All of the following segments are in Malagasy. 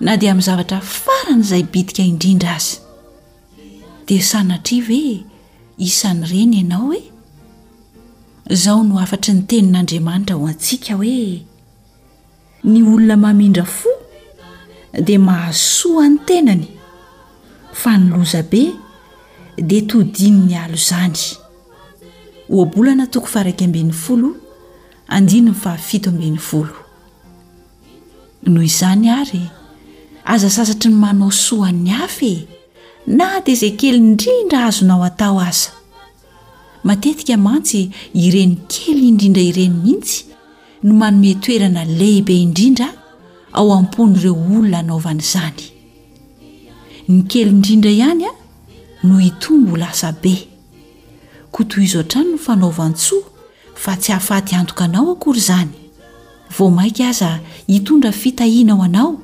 Na dia amin'ny zavatra farany izay bitika indrindra aza. Dia sanatria ve isan'ireny ianao e? Izao no hafatry ny tenin'Andriamanitra ho antsika hoe, Ny olona mamindra fo dia mahasoa ny tenany, fa ny lozabe dia todian'ny alo izany. Ohabolana toko faha iraika ambin'ny folo, andininy faha fito ambin'ny folo. Noho izany ary, aza sasatry ny manao soa ny hafa e, na dia izay kely indrindra azonao atao aza. Matetika mantsy ireny kely indrindra ireny mihitsy no manome toerana lehibe indrindra ao am-pon'ireo olona anaovana izany. Ny kely indrindra ihany no hitombo ho lasa be. Koa tohizo hatrany ny fanaovan-tsoa fa tsy hahafaty antoka anao akory izany, vao mainka aza hitondra fitahiana ho anao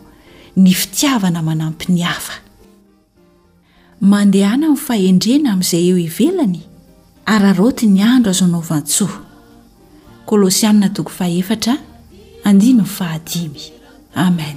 ny fitiavana manampy ny hafa. Mandehana amin'ny fahendrena amin'izay eo ivelany, araraoty ny andro azo anaovan-tsoa. Kolosiana toko fahefatra, andininy fahadimy. Amen.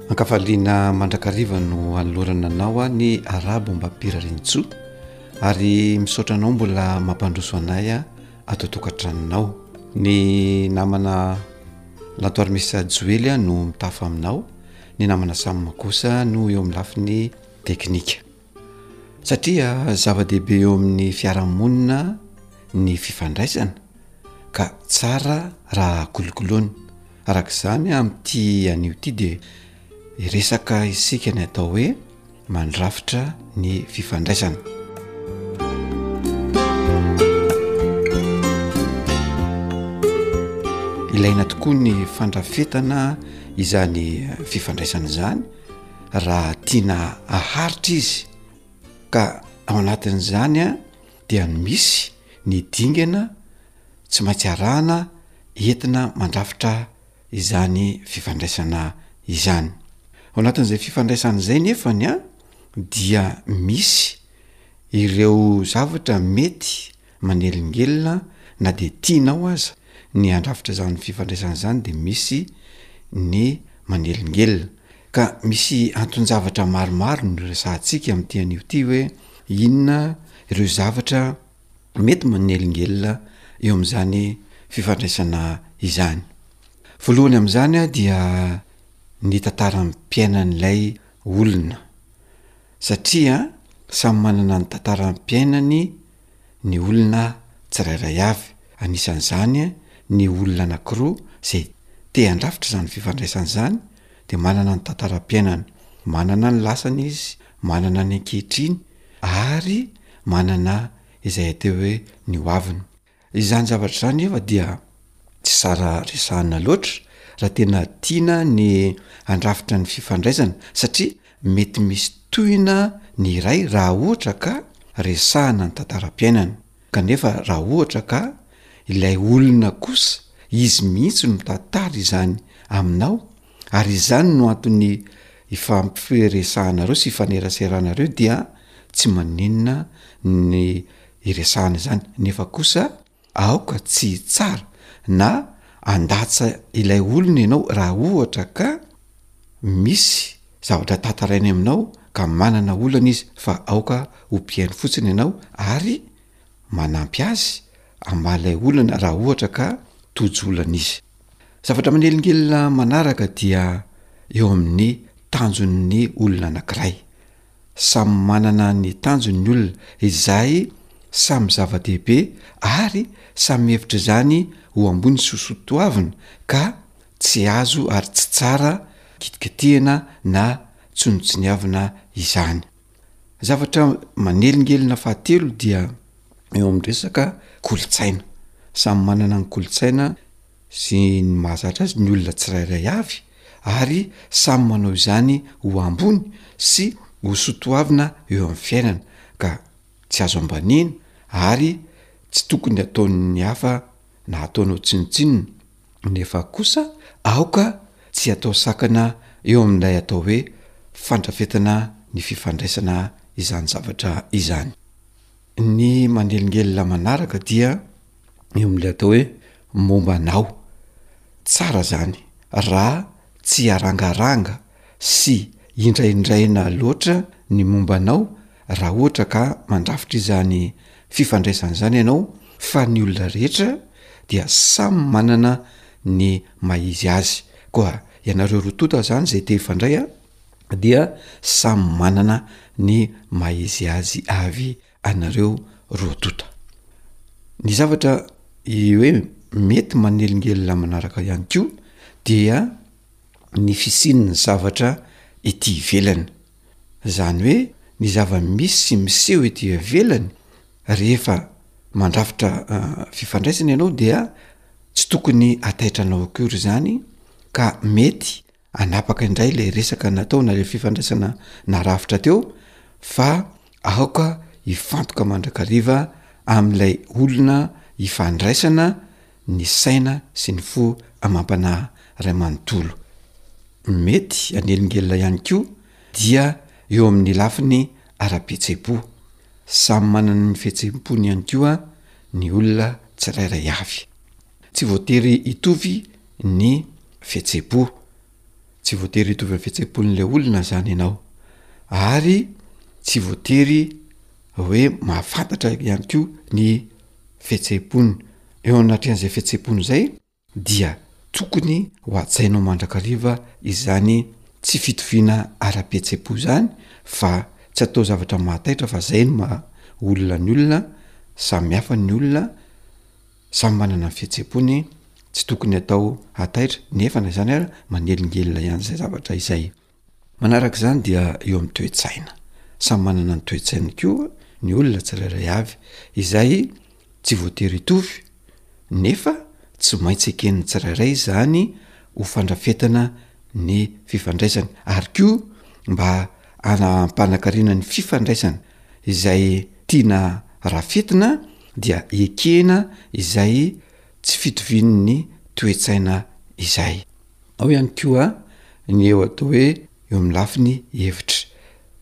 Ankafaliana mandrakariva no anolorana anao a ny arabo mba pirarintsoa ary misaotra anao mbola mampandroso anay a ato tokatranonao ny namana lantoarimisa joely a no mitafa aminao ny namana samma kosa no eo amin'ny lafiny teknika Satria zava-dehibe eo amin'ny fiarahamonina ny fifandraisana ka tsara raha kolokoloina. Araka izany amin'ity anio ity dia hiresaka isika ny atao hoe mandrafitra ny fifandraisana. Ilaina tokoa ny fandrafetana izany fifandraisana izany. raha tiana aharitra izy ka ao anatin'izany a dia ny misy ny dingana tsy maintsy arahana entina mandrafitra izany fifandraisana izany ao anatin'izay fifandraisana izay nefany a dia misy ireo zavatra mety manelingelina na dia tianao aza ny handrafitra izany fifandraisana izany dia misy ny manelingelina ka misy anton-javatra maromaro no resahantsika amin'ity anio ity hoe inona ireo zavatra mety manelingelina eo amin'izany fifandraisana izany voalohany amin'izany ah dia ny tantaran'ny mpiainan'ilay olona satria samy manana ny tantaran'ny mpiainany ny olona tsirairay avy, anisan'izany ny olona anankiroa izay te handrafitra izany fifandraisana izany dia manana ny tantaram-piainany, manana ny lasany izy, manana ny ankehitriny ary manana izay atao hoe ny ho aviny. Izany zavatra izany anefa dia tsy zara resahina loatra raha tena tiana ny handrafitra ny fifandraisana satria Mety misy tohina ny iray raha ohatra ka resahana ny tantaram-piainana, kanefa raha ohatra ka ilay olona kosa izy mihitsy no mitantara izany aminao ary izany no anton'ny ifampiresahanareo sy ifaneraseranareo dia tsy maninona ny iresahana izany nefa kosa Aoka tsy hitsara na handatsa ilay olona ianao raha ohatra ka misy zavatra tantarainy aminao ka manana olana izy fa aoka ho mpihaino fotsiny ianao ary manampy azy hamahalay olana raha ohatra ka tojo olana izy. Zavatra manelingelina manaraka dia eo amin'ny tanjon'ny olona anankiray. Samy manana ny tanjony ny olona, izay samy zava-dehibe ary samy mihevitra izany ho ambony sy ho soatoavina ka tsy azo ary tsy tsara kitikitihina na tsinontsiniavina izany. Zavatra manelingelina fahatelo dia eo amin'ny resaka kolontsaina. Samy manana ny kolontsaina sy ny mahazatra azy ny olona tsirairay avy ary samy manao izany ho ambony sy ho soatoavina eo amin'ny fiainana ka tsy azo ambaniana ary tsy tokony ataon'ny hafa na ataonao tsinontsinona nefa kosa aoka tsy atao sakana eo amin'ilay atao hoe fandrafetana ny fifandraisana izany zavatra izany. Ny manelingelina manaraka dia. eo amin'ilay atao hoe momba anao. Tsara izany raha tsy arangaranga sy indraindraina loatra ny momba anao raha ohatra ka mandrafitra izany fifandraisana izany ianao fa ny olona rehetra dia samy manana ny maha izy azy. Koa ianareo roa tonta izany izay te hifandray dia samy manana ny maha izy azy avy anareo roa tonta. Ny zavatra hoe mety manelingelina manaraka ihany koa dia ny fisian'ny zavatra ety ivelany. Izany hoe ny zava-misy miseho ety ivelany rehefa mandrafitra fifandraisana ianao dia tsy tokony hataitra anao akory izany ka mety hanapaka indray ilay resaka natao na ilay fifandraisana narafitra teo fa aoka hifantoka mandrakariva amin'ilay olona hifandraisana ny saina sy ny fo amam-panahy ray manontolo. Mety hanelingelina ihany koa dia eo amin'ny lafiny ara-pihetseham-po. Samy manana ny fihetseham-pony ihany koa ny olona tsirairay avy. Tsy voatery hitovy ny fihetseham-po. Tsy voatery hitovy amin'ny fihetseham-pon'ilay olona izany ianao. Ary tsy voatery hoe mahafantatra ihany koa ny fihetseham-pony. Eo anatrehan'izay fihetseham-pony izay dia tokony ho hajainao mandrakariva izany tsy fitoviana ara-pihetseham-po izany fa tsy atao zavatra mahataitra fa izay no maha olona ny olona, samy hafa ny olona. Samy manana ny fihetsem-pony, tsy tokony atao hataitra, nefa na izany ary manelingelina ihany izay zavatra izay. Manaraka izany dia eo amin'ny toe-tsaina. Samy manana ny toe-tsainy koa ny olona tsirairay avy, izay tsy voatery hitovy, nefa tsy maintsy eken'ny tsirairay izany ho fandrafetana ny fifandraisany, ary koa mba ara-panankarena ny fifandraisana izay tiana rafetina dia ekena izay tsy fitovian'ny toe-tsaina izay. Ao ihany koa ny eo atao hoe eo amin'ny lafiny hevitra.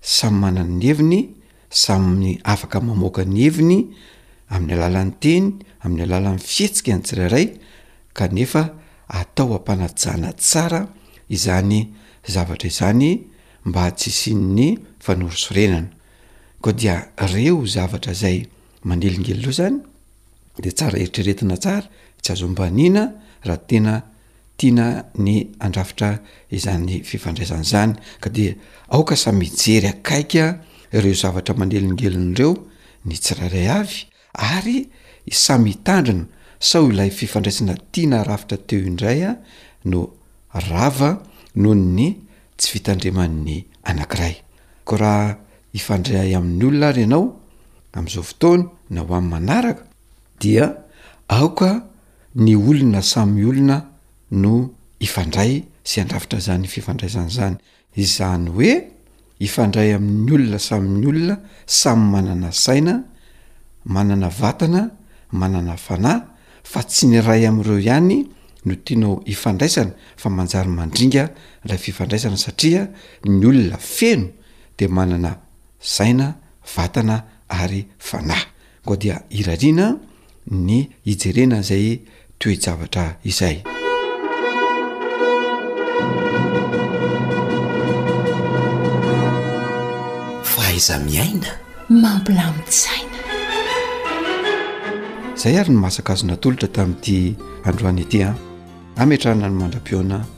Samy manana ny heviny, samy afaka mamoaka ny heviny amin'ny alalan'ny teny, amin'ny alalan'ny fihetsika ny tsirairay kanefa atao am-panajana tsara izany zavatra izany. mba tsy hisian'ny fanorisorenana. Koa dia reo zavatra zay manelingelina reo zany de tsara eritreretina tsara, tsy azo ambaniana raha tena tiana ny handrafitra izany fifandraisana zany ka dia aoka samy hijery akaiky reo zavatra manelingelina reo ny tsirairay avy Ary samy hitandrina sao ilay fifandraisana tiana rafitra teo indray no rava noho ny tsy fitandreman'ny anankiray. Koa raha hifandray amin'ny olona ary ianao amin'izao fotoana na ho amin'ny manaraka dia aoka ny olona samy olona no hifandray sy handrafitra izany fifandraisana izany Izany hoe hifandray amin'ny olona samy ny olona samy manana saina, manana vatana, manana fanahy fa tsy ny iray amin'ireo ihany no tianao hifandraisana fa manjary mandringa ilay fifandraisana satria ny olona feno dia manana saina, vatana ary fanahy. Koa dia irariana ny hijerena an'izay toe-javatra izay. Fahaiza-miaina mampilamin-tsaina. Izay ary ny masaka azo natolotra tamin'ity androany ity an! Hametrahana ny mandra-pihaona.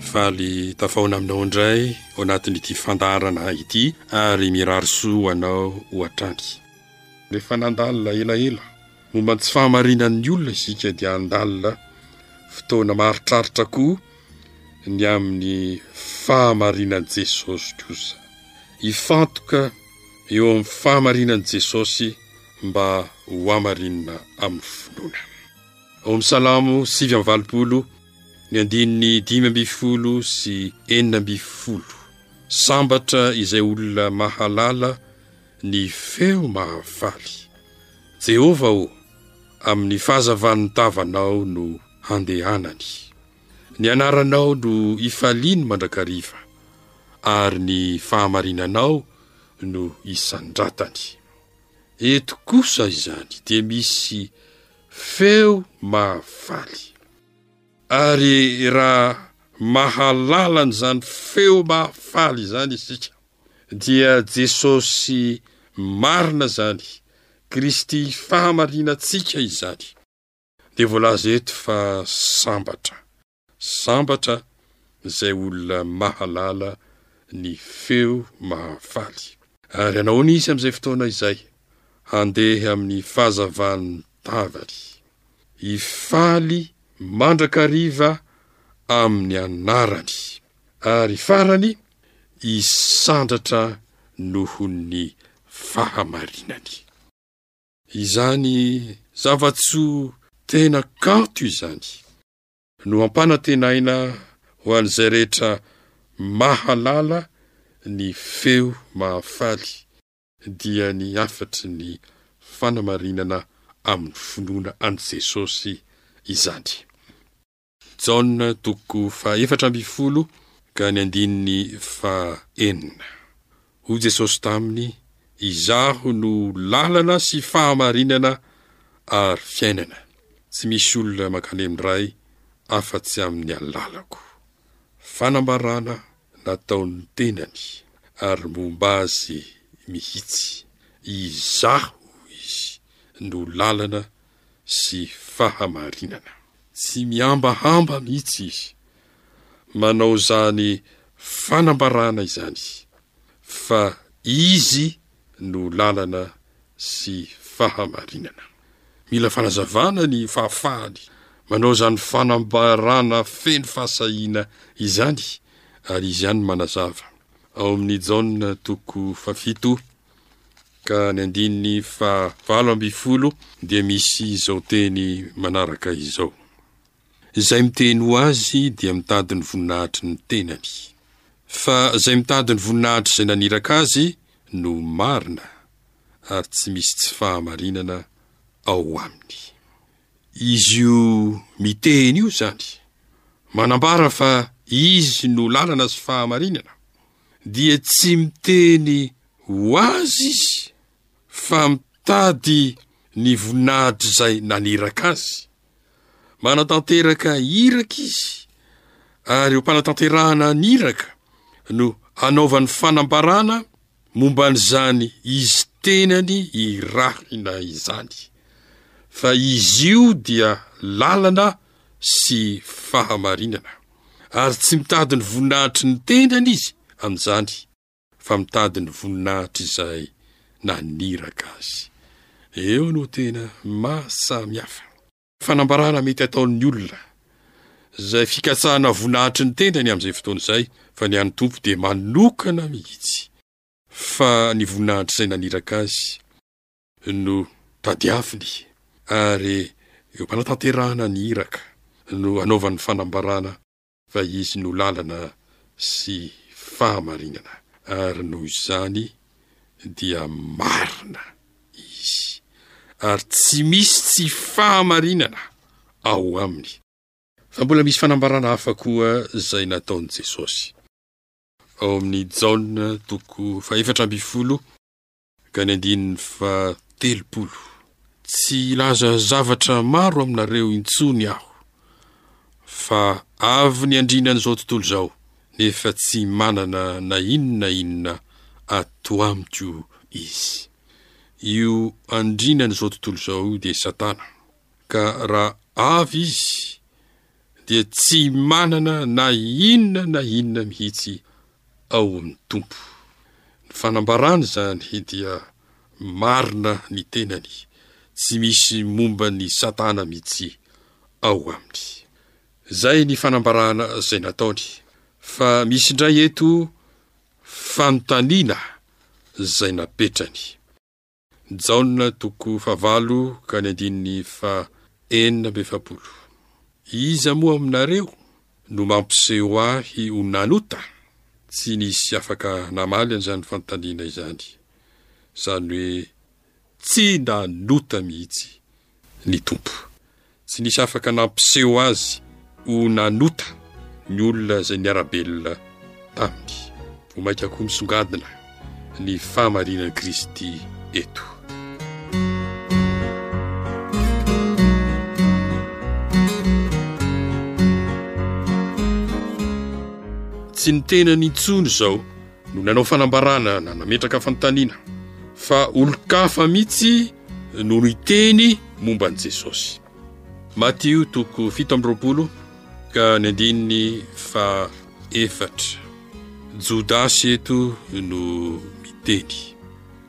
Faly tafaona aminao indray ao anatin'ity fandaharana ity ary mirary soa ho anao ho hatrany. Rehefa nandalina elaela momba ny tsy fahamarinan'ny olona isika dia handalina fotoana maharitraritra koa ny amin'ny fahamarinan'i Jesosy kosa. Hifantoka eo amin'ny fahamarinan'i Jesosy mba ho hamarinina amin'ny finoana. Ao amin'ny Salamo sivy amby valopolo. Ny andininy dimy ambin'ny folo sy enina ambin'ny folo. Sambatra izay olona mahalala ny feo mahafaly. Jehovah ô, amin'ny fahazavan'ny tavanao no handehanany. Ny anaranao no ifaliany mandrakariva, ary ny fahamarinanao no isandratany. Eto kosa izany dia misy feo mahafaly. Ary raha mahalala an'izany feo mahafaly izany isika, dia Jesosy marina izany, Kristy fahamarinantsika izany, dia voalaza eto fa sambatra, sambatra izay olona mahalala ny feo mahafaly. Ary hanahoana izy amin'izay fotoana izay? Handeha amin'ny fahazavan'ny tavany. Hifaly mandrakariva amin'ny anarany. Ary farany, hisandratra noho ny fahamarinany. Izany zava-tsoa tena kanto izany no ampanantenaina ho an'izay rehetra mahalala ny feo mahafaly dia ny hafatry ny fanamarinana amin'ny finoana an'i Jesosy izany. Jaona toko fahaefatra ambin'ny folo ka ny andininy fahenina. Hoy Jesosy taminy, Izaho no lalana sy fahamarinana ary fiainana. Tsy misy olona mankalemy ny Ray afa-tsy amin'ny alalako. Fanambarana nataon'ny tenany ary momba azy mihitsy. Izaho, hoy izy, no lalana sy fahamarinana. Tsy mihambahamba mihitsy izy manao izany fanambarana izany fa izy no lalana sy fahamarinana. Mila fanazavana ny fahafahany manao izany fanambarana feno fahasahiana izany, ary izy ihany no manazava, ao amin'ny Jaona toko fahafito ka ny andininy fahavalo ambin'ny folo dia misy izao teny manaraka izao, Izay miteny ho azy dia mitady ny voninahitry ny tenany. Fa izay mitady ny voninahitr'izay naniraka azy no marina, ary tsy misy tsy fahamarinana ao aminy. Izy io miteny io izany, manambara fa Izy no lalana sy fahamarinana, dia tsy miteny ho azy Izy, fa mitady ny voninahitr'izay naniraka azy. Manatanteraka iraka izy ary ho mpanatanterahana ny iraka no anaovany fanambarana momba an'izany izy tenany irahina izany. Fa izy io dia lalana sy fahamarinana. Ary tsy mitady ny voninahitry ny tenany izy amin'izany. fa mitady ny voninahitr' izay naniraka azy. Eo no tena maha samy hafa. Fanambarana mety ataon' ny olona, izay fikatsahana voninahitry ny tendany amin' izay fotoana izay, fa ny an' Tompo dia manokana mihitsy, fa ny voninahitr' izay naniraka azy no tadiaviny, ary eo am-panatanterahana ny iraka no anaovany ny fanambarana fa Izy no lalana sy fahamarinana, ary noho izany dia marina Izy, ary tsy misy tsy fahamarinana ao Aminy. Fa mbola misy fanambarana hafa koa izay nataon'i Jesosy. Ao amin'ny Jaona, toko fahefatra ambin'ny folo, Ka ny andininy fahatelopolo. Tsy hilaza zavatra maro aminareo intsony aho, fa avy ny andriana an'izao tontolo izao, nefa tsy manana na inona na inona ato amiko izy. Io andriana an'izao tontolo izao io dia Satana. Ka raha avy izy, dia tsy manana na inona na inona mihitsy ao amin'ny Tompo. Ny fanambarana izany dia marina ny tenany, tsy misy momba an'i Satana mihitsy ao aminy. Izay ny fanambarana izay nataony. Fa misy indray eto fanontaniana izay napetrany. Jaona toko fahavalo ka ny andininy faha enina amby efapolo. Iza moa aminareo no mampiseho ahy ho nanota? Tsy nisy afaka namaly an'izany fanontaniana izany, izany hoe tsy nanota mihitsy ny Tompo. Tsy nisy afaka nampiseho azy ho nanota ny olona izay niara-belona taminy. Vao mainka koa misongadina ny fahamarinan'i Kristy eto. Tsy ny tenany intsony izao no nanao fanambarana na nametraka fanontaniana fa olon-kafa mihitsy no niteny momba an'i Jesosy. Matio toko fito amby roapolo ka ny andininy faha efatra. Jodasy eto no miteny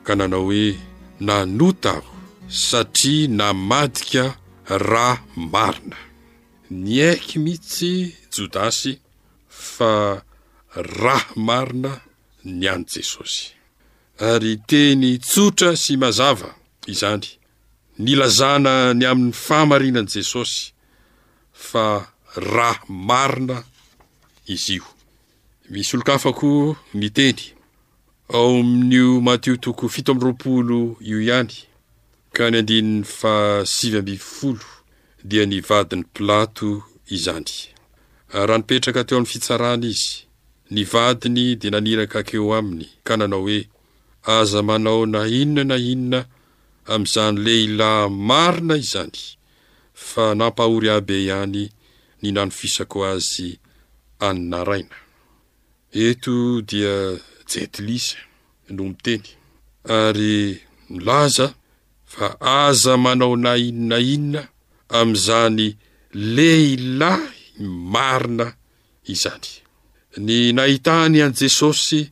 ka nanao hoe, Nanota aho satria namadika ra marina. Niaiky mihitsy Jodasy fa ra marina ny an'i Jesosy. Ary teny tsotra sy mazava izany, nilazana ny amin'ny fahamarinan'i Jesosy fa ra marina izy io. Misy olon-kafa koa miteny, ao amin'io Matio toko fito amby roapolo io ihany ka ny andininy fahasivy ambin'ny folo dia ny vadin'i Pilato izany. Raha nipetraka teo amin'ny fitsarana izy, Ny vadiny dia naniraka akeho aminy ka nanao hoe, Aza manao na inona na inona amin'izany lehilahy marina izany, fa nampahory ahy be ihany ny nanofisako azy an'i Naraina. Eto dia Jet Li no miteny ary milaza fa aza manao na inona na inona amin'izany lehilahy marina izany. Ny nahitany an'i Jesosy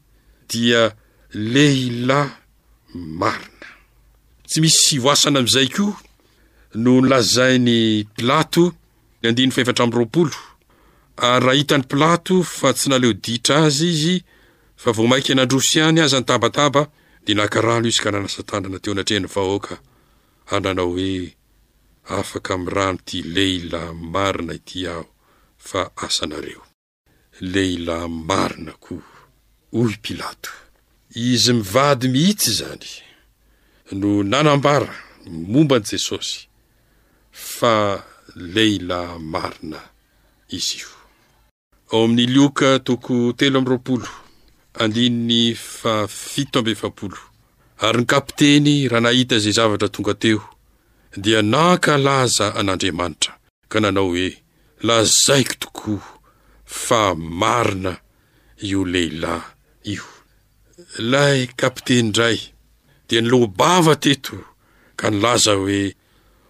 dia lehilahy marina. Tsy misy voasana amin'izay koa no nolazain'i Pilato, ny andininy fahefatra amby roapolo, ary raha hitan'i Pilato fa tsy naleo ditra azy izy fa vao maika nandroso ihany aza nitabataba, dia naka rano izy ka nanasa-tanana teo anatrehan'ny vahoaka. hanana hoe afaka mirano ty leilah marina ity aho fa asa nareo. Lehilahy marina koa hoy pilato. Izy mivady mihitsy izany no nanambara momba an'i Jesosy fa lehilahy marina izy io. Ao amin'ny Lioka toko telo amby roapolo, andininy fahafito amby efapolo. Ary ny kapiteny, raha nahita izay zavatra tonga teo, dia nankalaza an'Andriamanitra, ka nanao hoe, Lazaiko tokoa fa marina io lehilahy io. Ilay kapiteny indray dia niloa-bava teto ka nilaza hoe,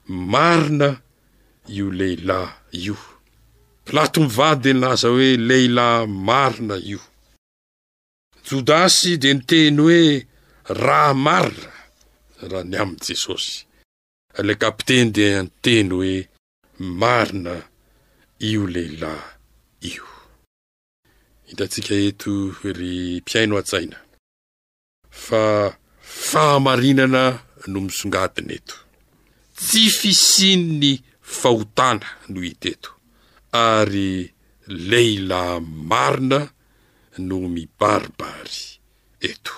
Marina io lehilahy io. Pilato mivady dia nilaza hoe, Lehilahy marina io. Jodasy dia niteny hoe, Raha marina, raha ny amin'i Jesosy. Ilay kapiteny dia niteny hoe, Marina io lehilahy io. Hitantsika eto, ry mpihaino, hajaina. fa fahamarinana no misongadina eto. Tsy fisian'ny fahotana no hita eto, ary lehilahy marina no mibaribary eto.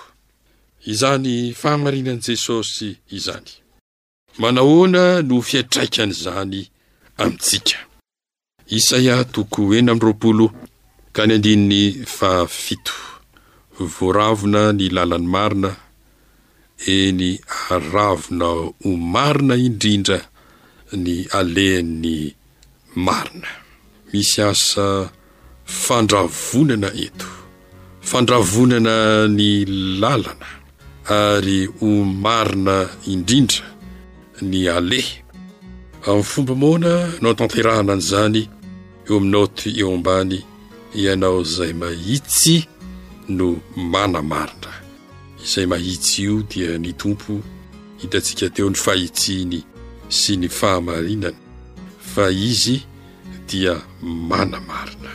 Izany fahamarinan'i Jesosy izany. Manahoana no fiantraikan'izany amintsika? Isaia toko enina amby roapolo ka ny andininy fahafito. Voaravona ny lalan'ny marina, eny, haravona ho marina indrindra ny alehan'ny Marina. Misy asa fandravonana eto. Fandravonana ny lalana ary ho marina indrindra ny aller. Amin'ny fomba moana no antanterahana an'izany eo amin'ny naoty eo ambany ianao izay mahitsy no manamarina. Izay mahitsy io dia ny Tompo hitantsika teo ny fahitsiny sy ny fahamarinany. fa izy dia manamarina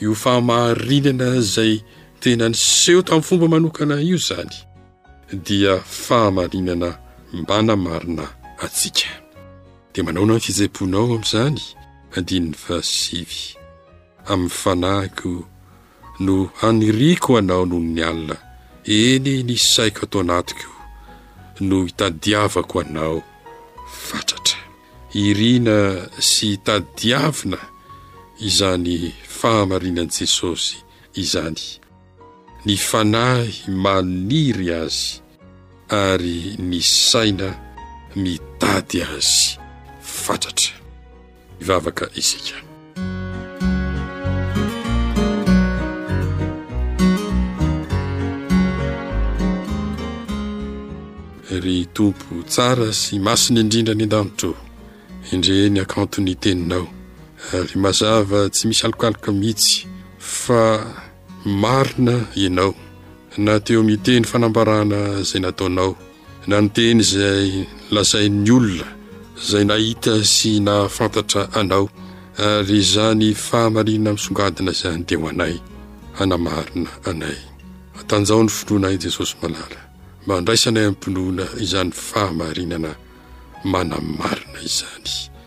io fahamarinana izay tena ny seho tamin'ny fomba manokana io izany dia fahamarinana mbanamarina atsika dia manaona ny fijaiponao amin'izany andininy fahasivy amin'ny fanahiko no haniriako anao noho ny alina, eny ny saiko ato anatiko no itadiavako anao fatratra. Irina sy tadiavina izany fahamarinan'i Jesosy izany, ny fanahy maniry Azy ary ny saina mitady Azy fatratra. Hivavaka isika. Ry Tompo tsara sy masina indrindra ny an-danitro, indre ny akanton'ny teninao, ary mazava tsy misy alokaloka mihitsy fa marina ianao na teo amin'ny teny fanambarana izay nataonao Na ny teny izay lazain'ny olona izay nahita sy nahafantatra anao, ary izany fahamarinana misongadina izany dia ho anay hanamarina anay. Atanjaho ny finoanay Jesosy Malala mba handraisanay am-pinoana izany fahamarinana manamarina izany.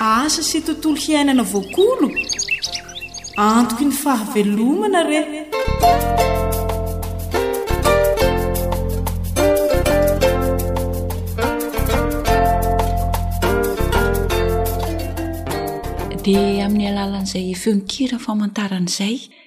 Asa sy tontolo hiainana voakolo, antoky ny fahavelomana re. dia amin'ny alalan'izay feon-kira famantarana izay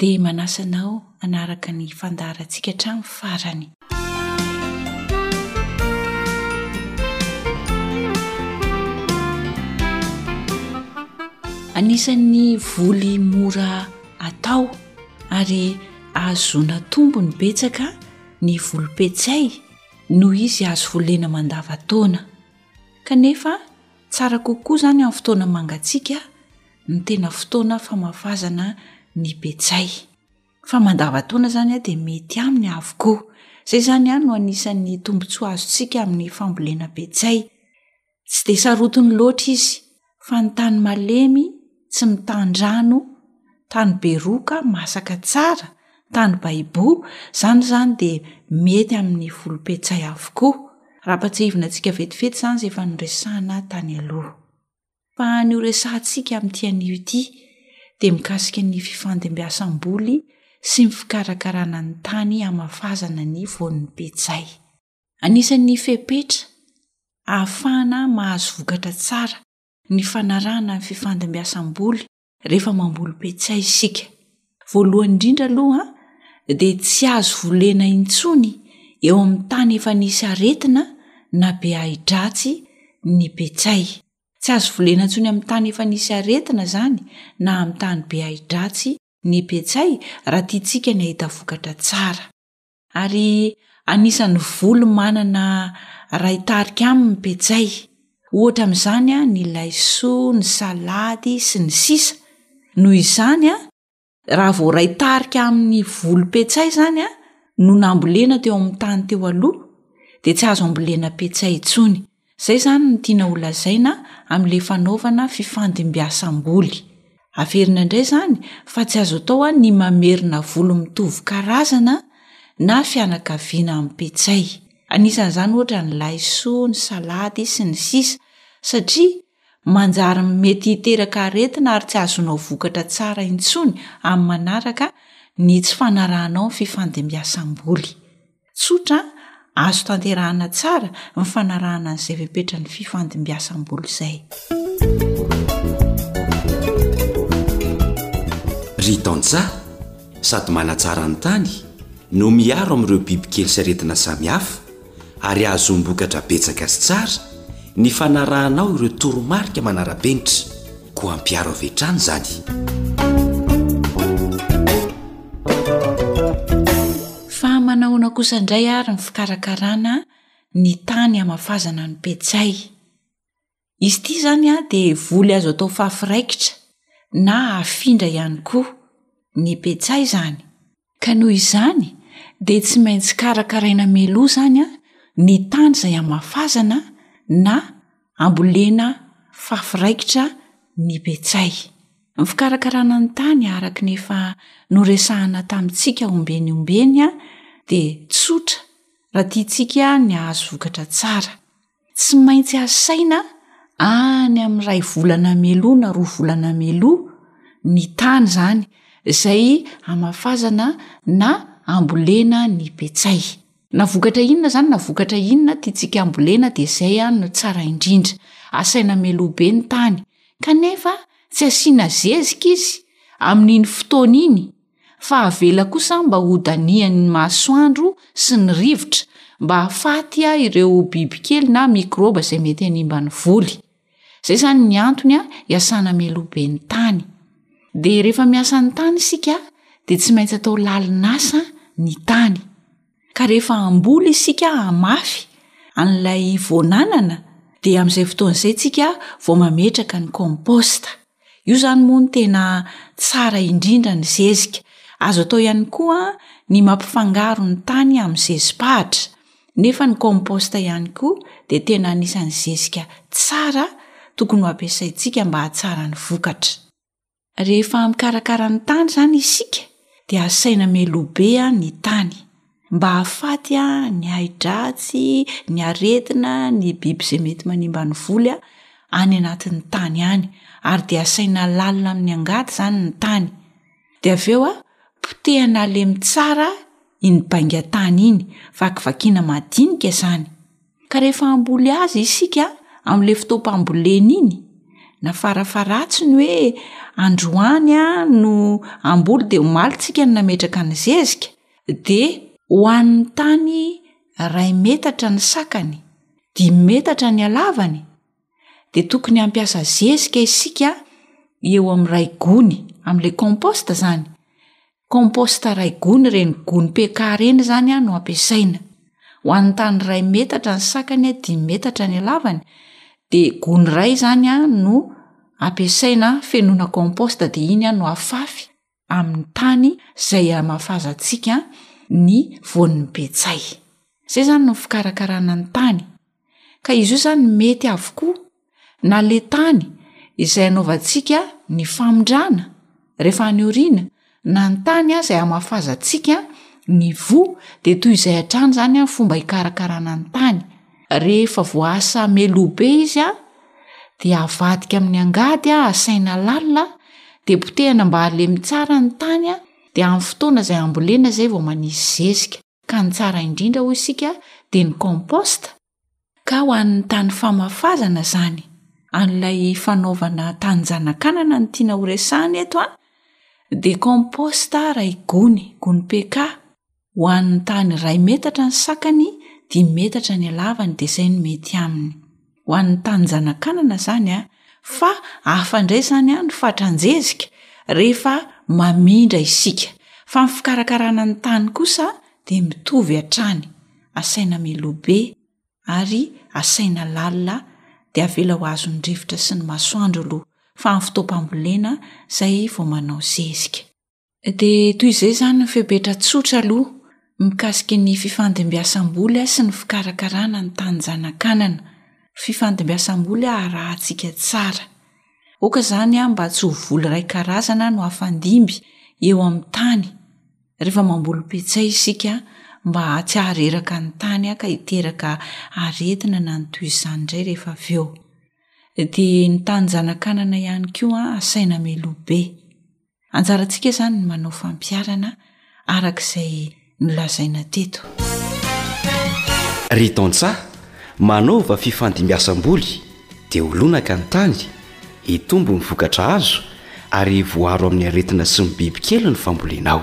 dia manasa anao hanaraka ny fandaharantsika hatramin'ny farany. Anisan'ny voly mora atao ary ahazoana tombony betsaka ny volom-petsay noho izy azo volena mandava-taona. Kanefa tsara kokoa izany amin'ny fotoana mangatsiaka. ny tena fotoana famafazana ny pejay. Fa mandavantaona izany dia mety aminy avokoa. Izay izany no anisan'ny tombontsoa azontsika amin'ny fambolena pejay. Tsy dia sarotiny loatra izy, fa ny tany malemy, tsy mitan-drano, tany be roka, masaka tsara, tany baibo, izany izany dia mety amin'ny folo pejay avokoa. Raha ampatsiahivina antsika vetivety izany izay efa noresahina tany aloha. fa ny ho resahantsika amin'ity anio ity dia mikasika ny fifandimbiasam-boly sy ny fikarakarana ny tany hamafazana ny voan'ny pejay. Anisan'ny fepetra ahafahana mahazo vokatra tsara ny fanarahana ny fifandimbiasam-boly rehefa mamboly petsay isika. Voalohany indrindra aloha dia tsy azo volena intsony eo amin'ny tany efa nisy aretina na be ahi-dratsy ny petsay. Tsy azo volena intsony amin'ny tany efa nisy aretina izany na amin'ny tany be ahi-dratsy ny petsay raha tiantsika ny hahita vokatra tsara. Ary anisan'ny voly manana ray tarika aminy ny pejay. Ohatra amin'izany ny laisoa, ny salady, sy ny sisa Noho izany, raha vao ray tarika amin'ny voly pejay izany no nambolena teo amin'ny tany teo aloha, dia tsy azo ambolena pejay intsony. Izay izany no tiana holazaina amin'ilay fanaovana fifandimbiasam-boly. Averina indray izany fa tsy azo atao ny mamerina voly mitovy karazana na fianakaviana amim-petsay. Anisan'izany ohatra ny laisoa, ny salady, sy ny sisa satria manjary mety hiteraka aretina ary tsy hahazoanao vokatra tsara intsony amin'ny manaraka ny tsy fanarahanao ny fifandimbiasam-boly. Tsotra, azo tanterahana tsara ny fanarahana an'izay fepetran'ny fifandimbiasam-bola izay. Ry tantsaha, sady manatsara ny tany no miaro amin'ireo bibikely sy aretina samihafa, ary hahazoam-bokatra betsaka sy tsara ny fanarahanao ireo toromarika manara-penitra, koa ampiaro avy hatrany izany. Fa manahoana kosa indray ary ny fikarakarana ny tany hamafazana ny petsay? Izy ity izany dia voly azo atao fafy raikitra na afindra ihany koa. Ny petsay izany. Ka noho izany dia tsy maintsy karakaraina mialoha izany ny tany izay hamafazana na hambolena fafy raikitra ny petsay. Ny fikarakarana ny tany araka ny efa noresahana tamintsika ombeny ombeny dia tsotra raha tiantsika ny hahazo vokatra tsara. Tsy maintsy asaina any amin'ny iray volana mialoha na roa volana mialoha ny tany izany izay hamafazana na hambolena ny petsay. Na vokatra inona izany na vokatra inona tiantsika hambolena dia izay any no tsara indrindra. Asaina mialoha be ny tany, kanefa tsy asiana zezika izy amin'iny fotoana iny fa avela kosa mba hodanian'ny masoandro sy ny rivotra mba hahafaty ireo bibikely na mikrôba izay mety hanimba ny voly. zay zany ny antony a iasana meloa be ny tany de rehefa miasa ny tany isika de tsy maintsy atao lalin'asa ny tany ka rehefa amboly isika amafy an'ilay vonanana de amin'izay fotoana izay tsika vao mametraka ny komposta Io izany moa no tena tsara indrindra ny zezika. Azo atao ihany koa ny mampifangaro ny tany amin'ny zezi-pahatra, nefa ny compost ihany koa dia tena anisan'ny zezika tsara tokony ho ampiasaintsika mba hahatsara ny vokatra. Rehefa mikarakara ny tany izany isika dia asaina mialoha be ny tany. mba hahafaty ny ahi-dratsy, ny aretina, ny biby izay mety manimba ny voly any anatin'ny tany any, ary dia asaina lalina amin'ny angady izany ny tany. Dia avy eo potehana halemy tsara iny baingan-tany iny, vakivakiana madinika izany. Ka rehefa hamboly azy isika amin'ilay fotoam-pamboleny iny, na farafaharatsiny hoe androany no hamboly dia omaly isika no nametraka ny zezika, dia ho an'ny tany iray metatra ny sakany, dimy metatra ny halavany, dia tokony hampiasa zezika isika eo amin'ny iray gony, amin'ilay compost izany, compost iray gony ireny gony PK ireny izany no ampiasaina, ho an'ny tany iray metatra ny sakany, dimy metatra ny halavany, dia gony iray izany no ampiasaina fenoina compost dia iny no afafy. amin'ny tany izay hamafazantsika ny voan'ny petsay izay izany no fikarakarana ny tany ka izy io izany mety avokoa na le tany izay anaovantsika ny famindrana rehefa any oriana na ny tany azy izay hamafazantsika ny voa dia toy izay hatrany izany a fomba hikarakarana ny tany Rehefa voaasa meloa be izy a, dia avadika amin'ny angady a, asaina lalina, dia potehana mba halemy tsara ny tany a, dia amin'ny fotoana izay hambolena izay vao manisy zezika, ka ny tsara indrindra hoy isika dia ny compost, ka ho an'ny tany famafazana izany, an'ilay fanaovana tanin-janakanana no tiana horesahana eto a, dia compost iray gony, gony pecah, Ho an'ny tany iray metatra ny sakany, dimy metatra ny halavany dia izay no mety aminy. Ho an'ny tany zanakanana izany an, fa hafa indray izany an ny fatran-jezika rehefa mamindra isika, fa ny fikarakarana ny tany kosa dia mitovy hatrany, asaina meloa be ary asaina lalina dia avela ho azon'ny rivotra sy ny masoandro aloha, fa amin'ny fotoam-pambolena izay vao manao zezika. Dia toy izay izany ny fepetra tsotra aloha mikasika ny fifandimbiasam-boly sy ny fikarakarana ny tanin-janakanana. Fifandimbiasam-boly arahantsika tsara. Aoka izany mba tsy ho voly iray karazana no afandimby eo amin'ny tany rehefa mamboly petsay isika mba tsy hahareraka ny tany ka hiteraka aretina na ny toy izany indray rehefa avy eo. Dia ny tanin-janakanana ihany koa asaina meloa be. Anjarantsika izany ny manao fampiharana araka izay nolazaina teto. Ry tantsaha, manaova fifandimbiasam-boly dia ho lonaka ny tany, hitombo ny vokatra azo ary voaro amin'ny aretina sy ny bibikely ny fambolenao.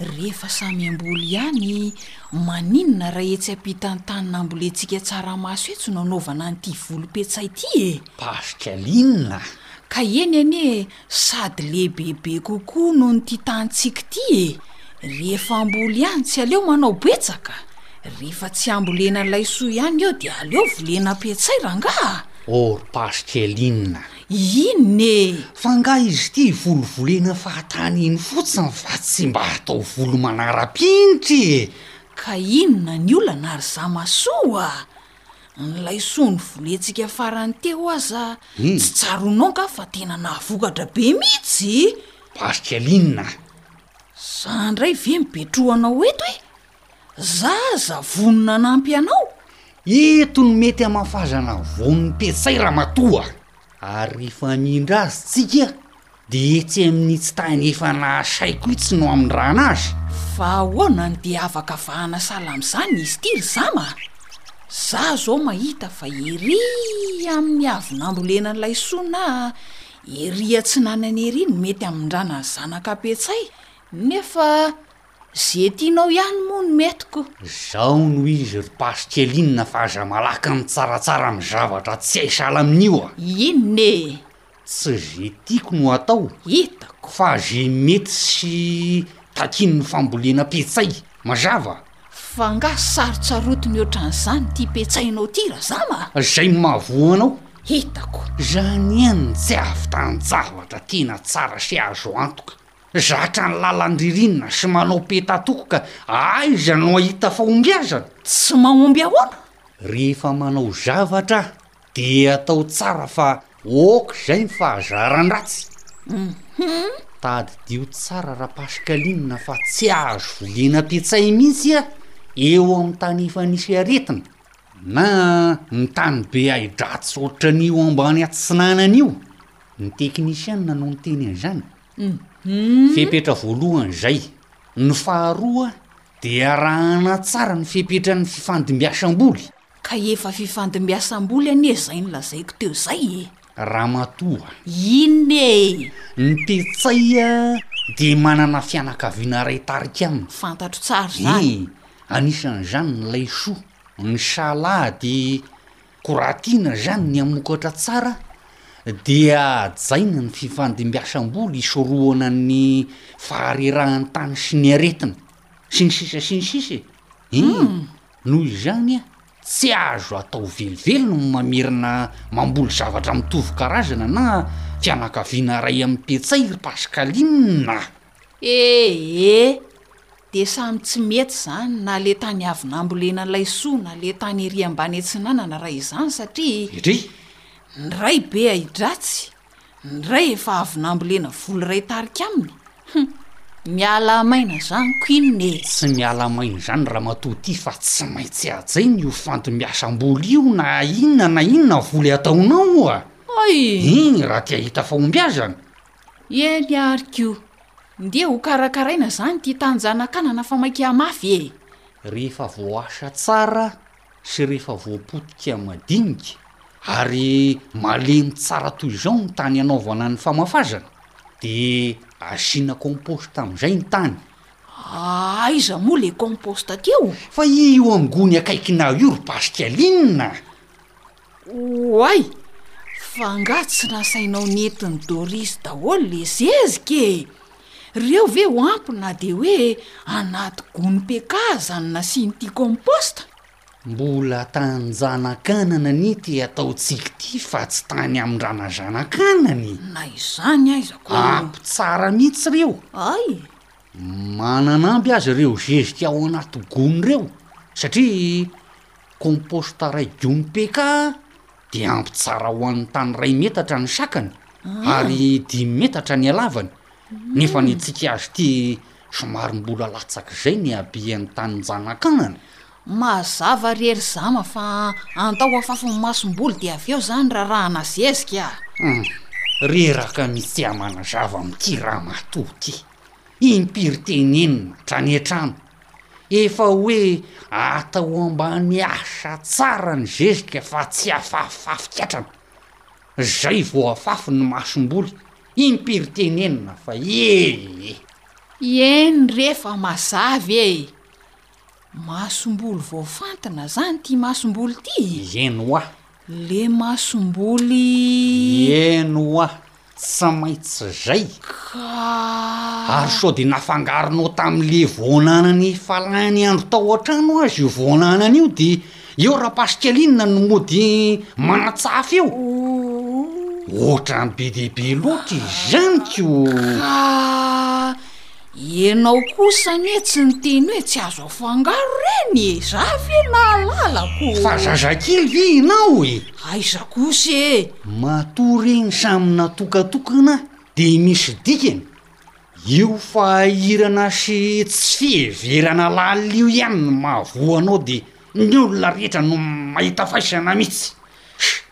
Rehefa samy hamboly ihany, maninona raha etsy ampitan'ny tany nambolentsika tsaramaso etsy no anaovana an'ity volopetsa ity e? Tafika linina! Ka eny anie e, sady lehibebe kokoa noho n'ity tanintsika ity e! Rehefa hamboly ihany tsy aleo manao betsaka? Rehefa tsy hambolena laisoa ihany eo dia aleo volena petsay rangaha a! Or Tafika linina! Inona e! Fa angaha izy ity ivolovolena fahatany iny fotsiny fa tsy mba hatao volo manara-penitra e! Ka inona ny olana ry zamasoa a! Ny laisoa nivolentsika farany teo aza tsy tsaroanao angaha fa tena nahavokatra be mihitsy? Paska linona! Za indray ve mibetrohanao eto e! Zaza vonona hanampy anao? Eto ny mety hamafazana voan'ny petsay ramatoa a! Ary rehefa hamindra azy tsika dia etsy amin'itsy tany efa nahasaiko itsy no hamindrana azy. Fa ahoana no dia afaka vahana sahala amin'izany izy ity ry zama a! Za zao mahita fa ery amin'ny avy nambolenan'ilay sona ery atsinanana ery no mety hamindrana ny zanaka petsay nefa Ze tianao ihany moa no metiko. Zao no izy ry Pasy kely inona fa aza malaky mitsaratsara amin'ny zavatra tsy hay sahala amin'io a! Inona e? Tsy ze tiako no atao. Hitako. Fa ze mety sy takian'ny fambolena petsay. Mazava? F'angaha sarotsarotiny ohatran'izany ity petsainao ity Razama? Zay mahavoa anao. Hitako. Zany ihany no tsy ahavitany zavatra tena tsara sy azo antoka. Zatra ny lalan-dririnina sy manao peta-toko ka aiza no ahita fahombiazana? Tsy mahomby ahoana? Rehefa manao zavatra dia atao tsara fa ok zay ny fahazaran-dratsy. Hum. Tadidio tsara Rapascaline fa tsy azo volena petsay mihitsy ah eo amin'ny tany efa nisy aretina na ny tany be ahidratsy ohatran'io ambany atsinanana io, ny teknisiana no niteny an'izany. Fepetra voalohany izay. Ny faharoa dia arahana tsara ny fepetran'ny fifandimbiasam-boly. Ka efa fifandimbiasam-boly anie izay nolazaiko teo izay e! Ramatoa. Inona e? Ny Tetsay dia manana fianakaviana iray tarika aminy. Fantatro tsara izany. Eny, anisan'izany ny Laisoa, ny Sahala dia Ko raha tiana zany ny hamokatra tsara dia hajaina ny fifandimbiasam-bola hisorohana ny faharerahan-tany sy ny aretina sy ny sisa sy ny sisa e! Iny noho izany a! tsy azo atao velively ny mamerina mamboly zavatra mitovy karazana na fianakaviana iray amim-petsay ry Pascaline a! Ee, dia samy tsy mety izany na ilay tany avy nambolena an'ilay soa na ilay tany ery ambany atsinanana raha izany satria. Edry, ny iray be ahidratsy, ny iray efa avy nambolena voly iray tarika aminy, hum, miala maina izany Queen e! Tsy miala maina izany ramatoa ity fa tsy maintsy hajaina io fantomiasam-boly io na inona na inona voly ataonao oa! Hay! Iny raha te hahita fahombiazana! Eny ary koa! Ndeha ho karakaraina izany ity tanin-janakanana famakia mafy e! Rehefa voaasa tsara sy rehefa voapotika madinika ary malemy tsara toy izao ny tany hanaovana ny famafazana dia asiana compost amin'izay ny tany. Aiza moa le compost teo? Fa io amin'ny gony akaikinao io ry Pascaline a! Oay! Fa angaha tsy nasainao nentin'i Doris daholo le zezika e! Reo ve ho ampy na dia hoe anaty gony PK aza ny nasian'ity compost? Mbola tan-janakanana ny te ataontsika ity fa tsy tany amin-dranazanakanany. Na izany aiza ko. Ampy tsara mihitsy reo. Ay! Mananamby aza reo zezika ao anaty gony reo satria Compost ray diomy PK dia ampy tsara ho an'ny tany ray metatra ny sakany ary dimy metatra ny halavany nefa ny antsika azy ity somary mbola latsak'izay ny habean'ny tanin-janakanana. Mazava re ry zama fa andao afafy ny masom-bolo dia avy eo izany rarahana zezika a! Hum, reraka mihitsy tsy amanazava amin'ity ramatoa ity. Impiry tenenina hatrany hatrany Efa hoe atao ambany asa tsara ny zezika fa tsy afafafy katrana. Zay vao afafy ny masomboly, impiry tenenina fa ee. Ieny re fa mazava e! Masomboly voafantina zany ty masomboly ty? Ieny hoa! Le masomboly Ieno wa, tsy maintsy zay. Ka. Ary sao de nafangaronao tamle voan'anana efa lany andro tao antrano aza io voan'anana io de eo rapasikalinina no mody manatsaha feo? Otrany be dia be loatra izany ko! Ka. Ianao kosa anie tsy niteny hoe tsy azo afangaro reny e! Za ve nahalalako ô? Fa zazakely ve ianao e? Aiza kosa e! Matoa reny samy natokatokana dia misy dikany? Io fahahirana sy tsy fiheverana lalina io ihany no mahavoa anao dia ny olona rehetra no mahita faisana mitsy.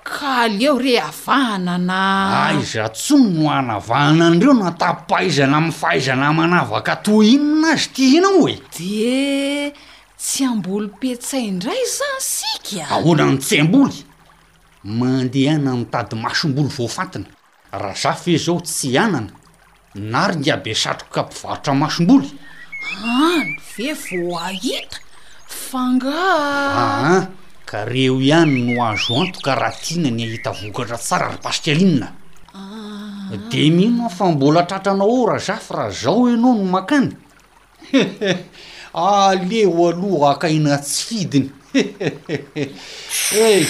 Ka aleo re avahana na. Aiza tsony no anavahana an'ireo na tapaizana amin'ny fahaizana manavaka toa inona azy ity ianao e! Dia tsy hamboly petsay indray izany isika? Ahoana no tsy hamboly? Mandehana mitady masomboly voafantina. Razafy ve izao tsy anana naringa be satroka mpivarotra masomboly? Any ve vao hahita fa angaha. Aa ka reo ihany no azo antoka raha tiana ny hahita vokatra tsara ry Pascaline a! Dia mino aho fa mbola tratranao ao Razafy raha zao ianao no makany Hehehe aleo aloha haka eny atsidiny hehehehe eh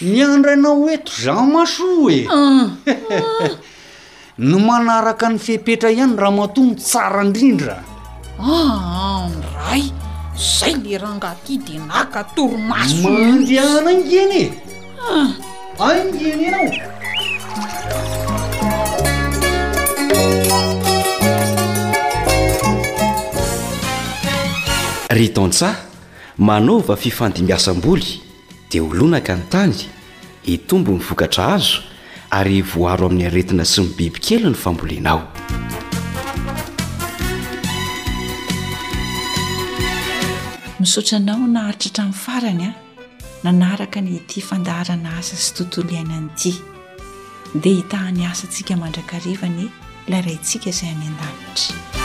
miandry anao eto za maso e hehehehe ny manaraka ny fepetra ihany ramatoa no tsara indrindra aa ny ray zay le rangahy ty de naka torimaso mihitsy. Mandiana ange anie. Hay ny hienena o! Ry tantsaha, manaova fifandimbiasam-boly dia ho lonaka ny tany, hitombo ny vokatra azo ary hivoaro amin'ny aretina sy ny bibikely ny fambolenao. Misaotra anao naharitra hatramin'ny farany a! nanaraka ny ity fandaharana asa sy tontolo iainana ity dia hitahany asantsika mandrakariva ny ilay raintsika izay any an-danitra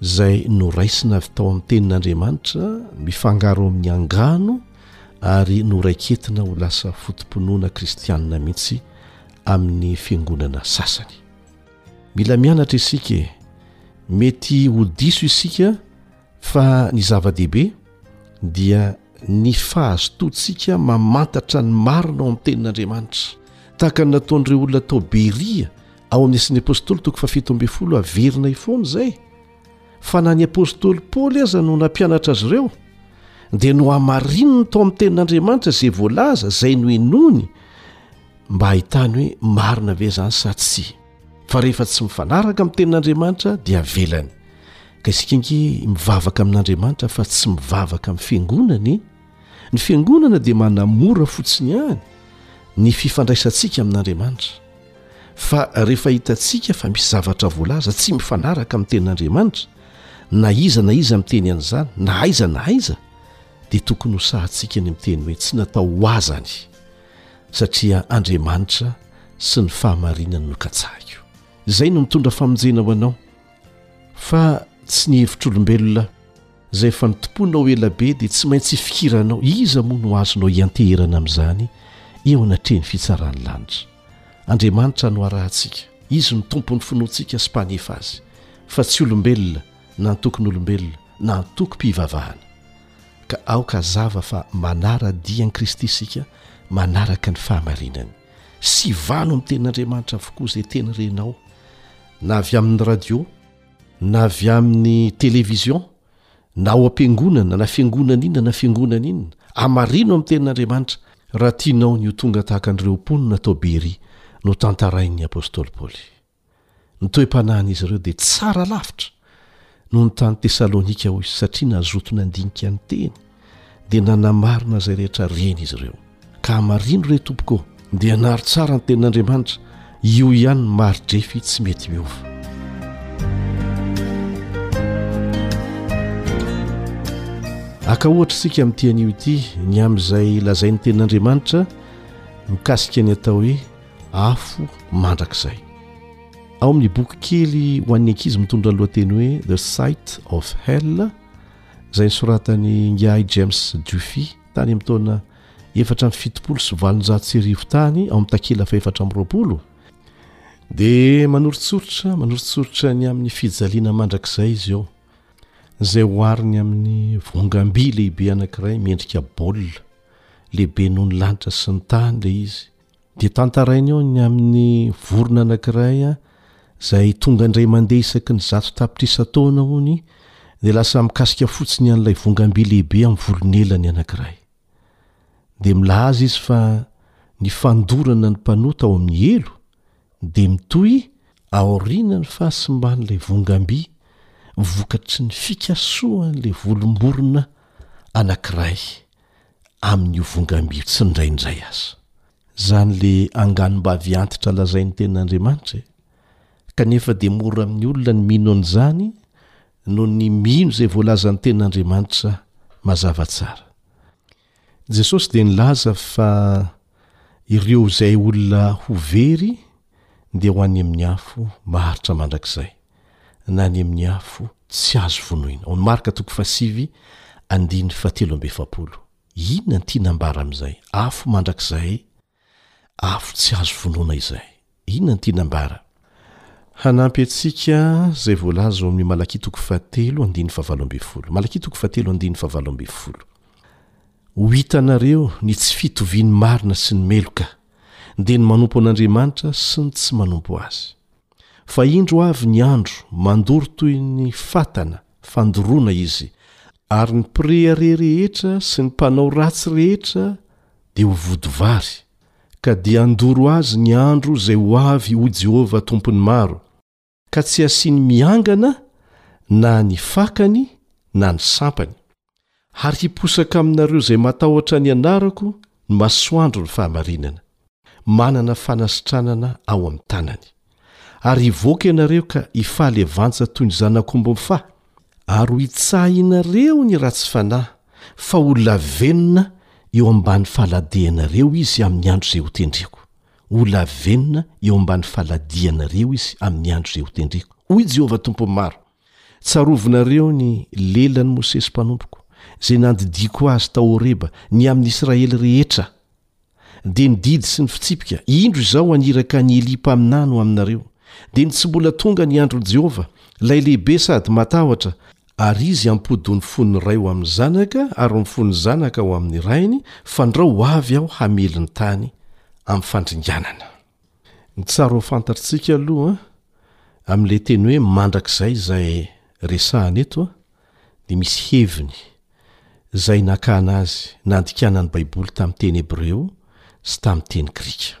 izay noraisina avy tao amin'ny Tenin'Andriamanitra mifangaro amin'ny angano ary noraiketina ho lasa foto-pinoana kristianina mihitsy amin'ny fiangonana sasany. Mila mianatra isika e! Mety ho diso isika fa ny zava-dehibe dia ny fahazotoantsika mamantatra ny marina ao amin'ny tenin'Andriamanitra, tahaka ny nataon'ireo olona tao Beria ao amin'ny Asan'ny Apôstôly toko fahafito ambin'ny folo, averina ifoana izay fa na ny Apôstôly Paoly aza no nampianatra azy ireo dia nohamarininy tao amin'ny tenin'Andriamanitra izay voalaza, izay nohenoiny mba hahitany hoe marina ve izany sa tsia. fa rehefa tsy mifanaraka amin'ny tenin'andriamanitra dia avelany ka isika nge mivavaka amin'andriamanitra fa tsy mivavaka amin'ny fiangonany ny fiangonana dia manamora fotsiny any ny fifandraisantsika amin'andriamanitra fa rehefa hitantsika fa misy zavatra voalaza tsy mifanaraka amin'ny tenin'andriamanitra na iza na iza miteny an'izany na aiza na aiza dia tokony ho sahantsika ny miteny hoe tsy natao ho azany satria Andriamanitra sy ny fahamarinany no katsahiko. Izay no mitondra famonjena ho anao, fa tsy ny hevitr'olombelona, izay efa nitompoanao ela be dia tsy maintsy ifikiranao iza moa no azonao ianteherana amin'izany eo anatrehan'ny fitsaran'ny lanitra. Andriamanitra no arahantsika, Izy no Tompon'ny finoantsika sy Mpanefa azy, fa tsy olombelona na antokon'olombelona na antokom-pivavahana. Ka aoka hazava fa manara-dia an'i Kristy isika manaraka ny fahamarinany. Sivano amin'ny Tenin'Andriamanitra avokoa izay teny renao, na avy amin'ny radio, na avy amin'ny television, na ao am-piangonana, na fiangonana inona na fiangonana inona. Hamarino amin'ny Tenin'Andriamanitra, raha tianao ny ho tonga tahaka an'ireo mponina tao Beria notantarain'ny apostoly Paoly. Ny toe-panahin'izy ireo dia tsara lavitra noho ny tany Tesalonika, hoy izy, satria nazoto nandinika ny Teny, dia nanamarina izay rehetra reny izy ireo. Ka hamarino, re tompoko ô! Dia anaro tsara ny Tenin'Andriamanitra, io ihany no mari-drefy tsy mety miova. Haka ohatra isika amin'ity anio ity ny amin'izay lazain'ny Tenin'Andriamanitra mikasika ny atao hoe afo mandrakizay. Ao amin'ny boky kely ho an'ny ankizy mitondra ny lohateny hoe The Sight of Hell, izay nosoratan'i Ingahy James Duffy tany amin'ny taona efatra amby fitopolo sy valonjato sy arivo tany ao amin'ny takela fahefatra amby roapolo, dia manoritsoritra manoritsoritra ny amin'ny fijaliana mandrakizay izy eo, izay ohariny amin'ny vongam-by lehibe anankiray miendrika baolina, lehibe noho ny lanitra sy ny tany ilay izy, dia tantarainy eo ny amin'ny vorona anankiray izay tonga indray mandeha isaky ny zato tapitrisa taona hono dia lasa mikasika fotsiny an'ilay vongam-by lehibe amin'ny volonelany anankiray dia milaza izy fa ny fandorana ny mpanota ao amin'ny helo dia mitohy aoriana ny fahasimban'ilay vongam-by vokatry ny fikasohan'ilay volomborona anankiray amin'io vongam-by tsy indraindray aza. Izany le anganom-bavy antitra lazain'ny tenin'Andriamanitra e! Kanefa dia mora amin'ny olona ny mino an'izany noho ny mino izay voalazan'ny tenin'Andriamanitra mazava tsara. Jesosy dia nilaza fa ireo izay olona ho very dia ho any amin'ny afo maharitra mandrakizay, na any amin'ny afo tsy azo vonoina. Ao amin'ny Marka toko fahasivy andininy fahatelo amby efapolo. Inona no tiana ambara amin'izay? Afo mandrakizay, afo tsy azo vonoina izay. Inona no tiana ambara? Hanampy antsika izay voalaza ao amin'ny Malakia toko fahatelo andininy fahavalo ambin'ny folo. Malakia toko fahatelo andininy fahavalo ambin'ny folo. Ho hitanareo ny tsy fitovian'ny marina sy ny meloka. dia ny manompo an'Andriamanitra sy ny tsy manompo Azy. Fa indro avy ny andro mandoro toy ny fatana fandoroana izy, ary ny mpirehareha rehetra sy ny mpanao ratsy rehetra dia ho vody vary, ka dia handoro azy ny andro izay ho avy, hoy Jehovah Tompon'ny Maro. ka tsy asiany miangana na ny fakany na ny sampany ary hiposaka aminareo izay matahotra ny anarako ny masoandro ny fahamarinana manana fanasitranana ao amin'ny tanany ary hivoaka ianareo ka hifaly avantsa toy ny zanak'omby mifaha ary ho itsahinareo ny ratsy fanahy fa ho lavenona eo ambany faladianareo izy amin'ny andro izay hotendreko Ho lavenona eo ambany faladianareo izy amin'ny andro izay hotendreko, hoy i Jehovah Tompon'ny Maro. Tsarovinareo ny lelan'i Mosesy mpanompoko, izay nandidiako azy tao Horeba ny amin'ny Israely rehetra. Dia ny didy sy ny fitsipika, indro izao haniraka an'i Elia mpaminany ho aminareo. Dia ny tsy mbola tonga ny andron'i Jehovah, ilay lehibe sady matahotra, Ary izy hampody ho ny fon'ny ray ho amin'ny zanaka, ary ny fon'ny zanaka ho amin'ny rainy, fandrao ho avy aho hamely ny tany amin'ny fandringanana. Ny tsara ho fantatrtsika aloha amin'ilay teny hoe mandrakizay izay resahana eto dia misy heviny izay nakana azy nandikana ny Baiboly tamin'ny teny hebreo sy tamin'ny teny grika.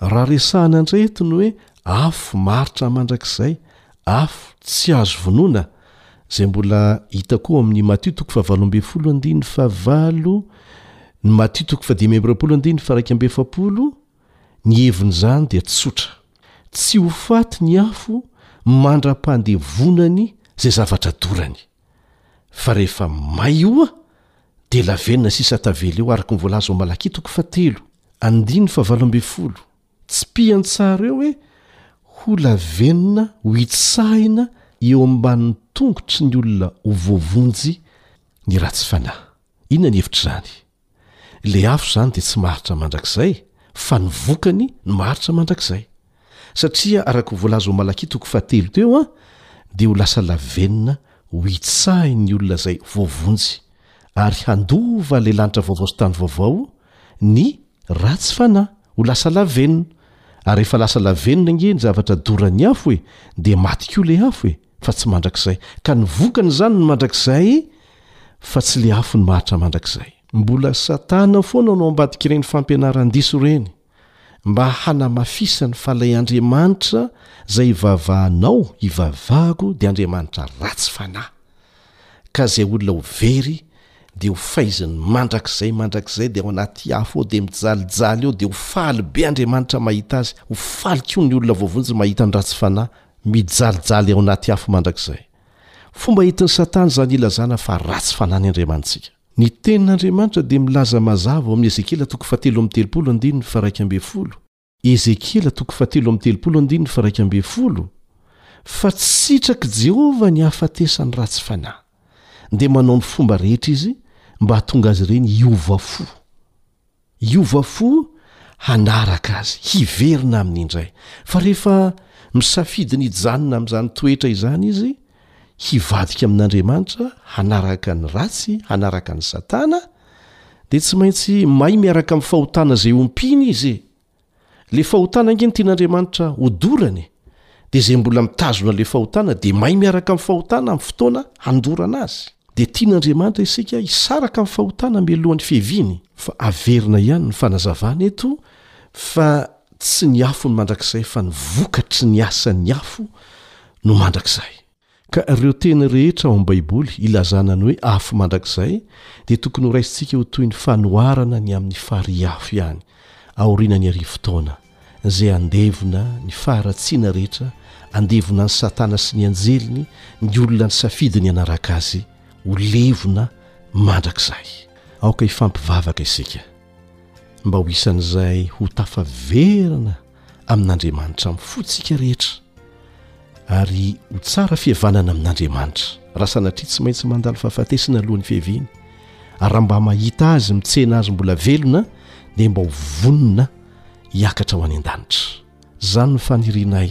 Raha resahana indray eto ny hoe afo maharitra mandrakizay, afo tsy azo vonoina, izay mbola hita koa ao amin' ny Matio toko fahavalo ambin'ny folo andininy fahavalo, ny Matio toko fahadimy amby roapolo andininy faharaika amby efapolo, ny heviny izany dia tsotra, Tsy ho faty ny afo mandra-pandevonany izay zavatra dorany. fa rehefa may oa dia lavenona sisa tavela eo araka ny voalaza ao Malakia toko fahatelo andininy fahavalo ambin'ny folo tsy piantsary eo hoe ho lavenona ho itsahina eo amban'ny tongotry ny olona ho voavonjy ny ratsy fanahy. Inona ny hevitr'izany? Ilay afo izany dia tsy maharitra mandrakizay, fa ny vokany no maharitra mandrakizay. Satria, araka ny voalaza ao Malakia toko fahatelo teo, dia ho lasa lavenona hoitsahin'ny olona izay voavonjy, ary handova ilay lanitra vaovao sy tany vaovao ny ratsy fanahy, ho lasa lavenona. Ary rehefa lasa lavenona ange ny zavatra doran'ny afo e, dia maty koa ilay afo e! fa tsy mandrakizay, ka ny vokany izany no mandrakizay fa tsy le afo ny mahantra mandrakizay. Mbola Satana foana no ambadik'ireny fampianaran-diso ireny mba hanamafisany fa ilay Andriamanitra izay ivavahanao hivavahako dia Andriamanitra ratsy fanahy, ka izay olona ho very dia ho faiziny mandrakizay mandrakizay dia ao anaty afo ao dia mijalijaly eo dia ho faly be Andriamanitra mahita azy, ho faly koa ny olona voavonjy mahita ny ratsy fanahy. mijalijaly ao anaty afo mandrakizay. Fomba entin'i Satana izany hilazana fa ratsy fanahy ny Andriamanitsika. Ny Tenin'Andriamanitra dia milaza mazava ao amin'ny Ezekiela toko fahatelo amby telopolo andininy faharaika ambin'ny folo, Ezekiela toko fahatelo amby telopolo andininy faharaika ambin'ny folo, fa tsy sitrak'i Jehovah ny hahafatesan'ny ratsy fanahy, dia manao ny fomba rehetra izy mba hahatonga azy ireny hiova fo. Hiova fo hanaraka Azy, hiverina Aminy indray. Fa rehefa misafidy ny hijanona amin'izany toetra izany izy, hivadika amin'Andriamanitra, hanaraka ny ratsy, hanaraka an'i Satana, dia tsy maintsy may miaraka amin'ny fahotana izay ompiany izy e! Le fahotana ange no tian'Andriamanitra hodorana e! Dia izay mbola mitazona le fahotana dia may miaraka amin'ny fahotana amin'ny fotoana handorana azy. Dia tian'Andriamanitra isika hisaraka amin'ny fahotana mialohan'ny fiaviany. Fa averina ihany ny fanazavana eto fa tsy ny afo no mandrakizay fa ny vokatry ny asan'ny afo no mandrakizay. Ka ireo teny rehetra ao amin'ny Baiboly ilazana ny hoe afo mandrakizay dia tokony horaisintsika ho toy ny fanoharana ny amin'ny farihy afo ihany, aorianan'ny arivo taona, izay handevona ny faharatsiana rehetra, handevona an'i Satana sy ny anjeliny, ny olona nisafidy ny hanaraka azy, ho levona mandrakizay. Aoka hifampivavaka isika mba ho isan'izay ho tafaverina amin'Andriamanitra amin'ny fontsika rehetra ary ho tsara fihavanana amin'Andriamanitra raha sanatria tsy maintsy mandalo fahafatesana alohan'ny fiaviany ary raha mba mahita azy mitsena azy mbola velona dia mba ho vonona hiakatra ho any an-danitra izany ny fanirianay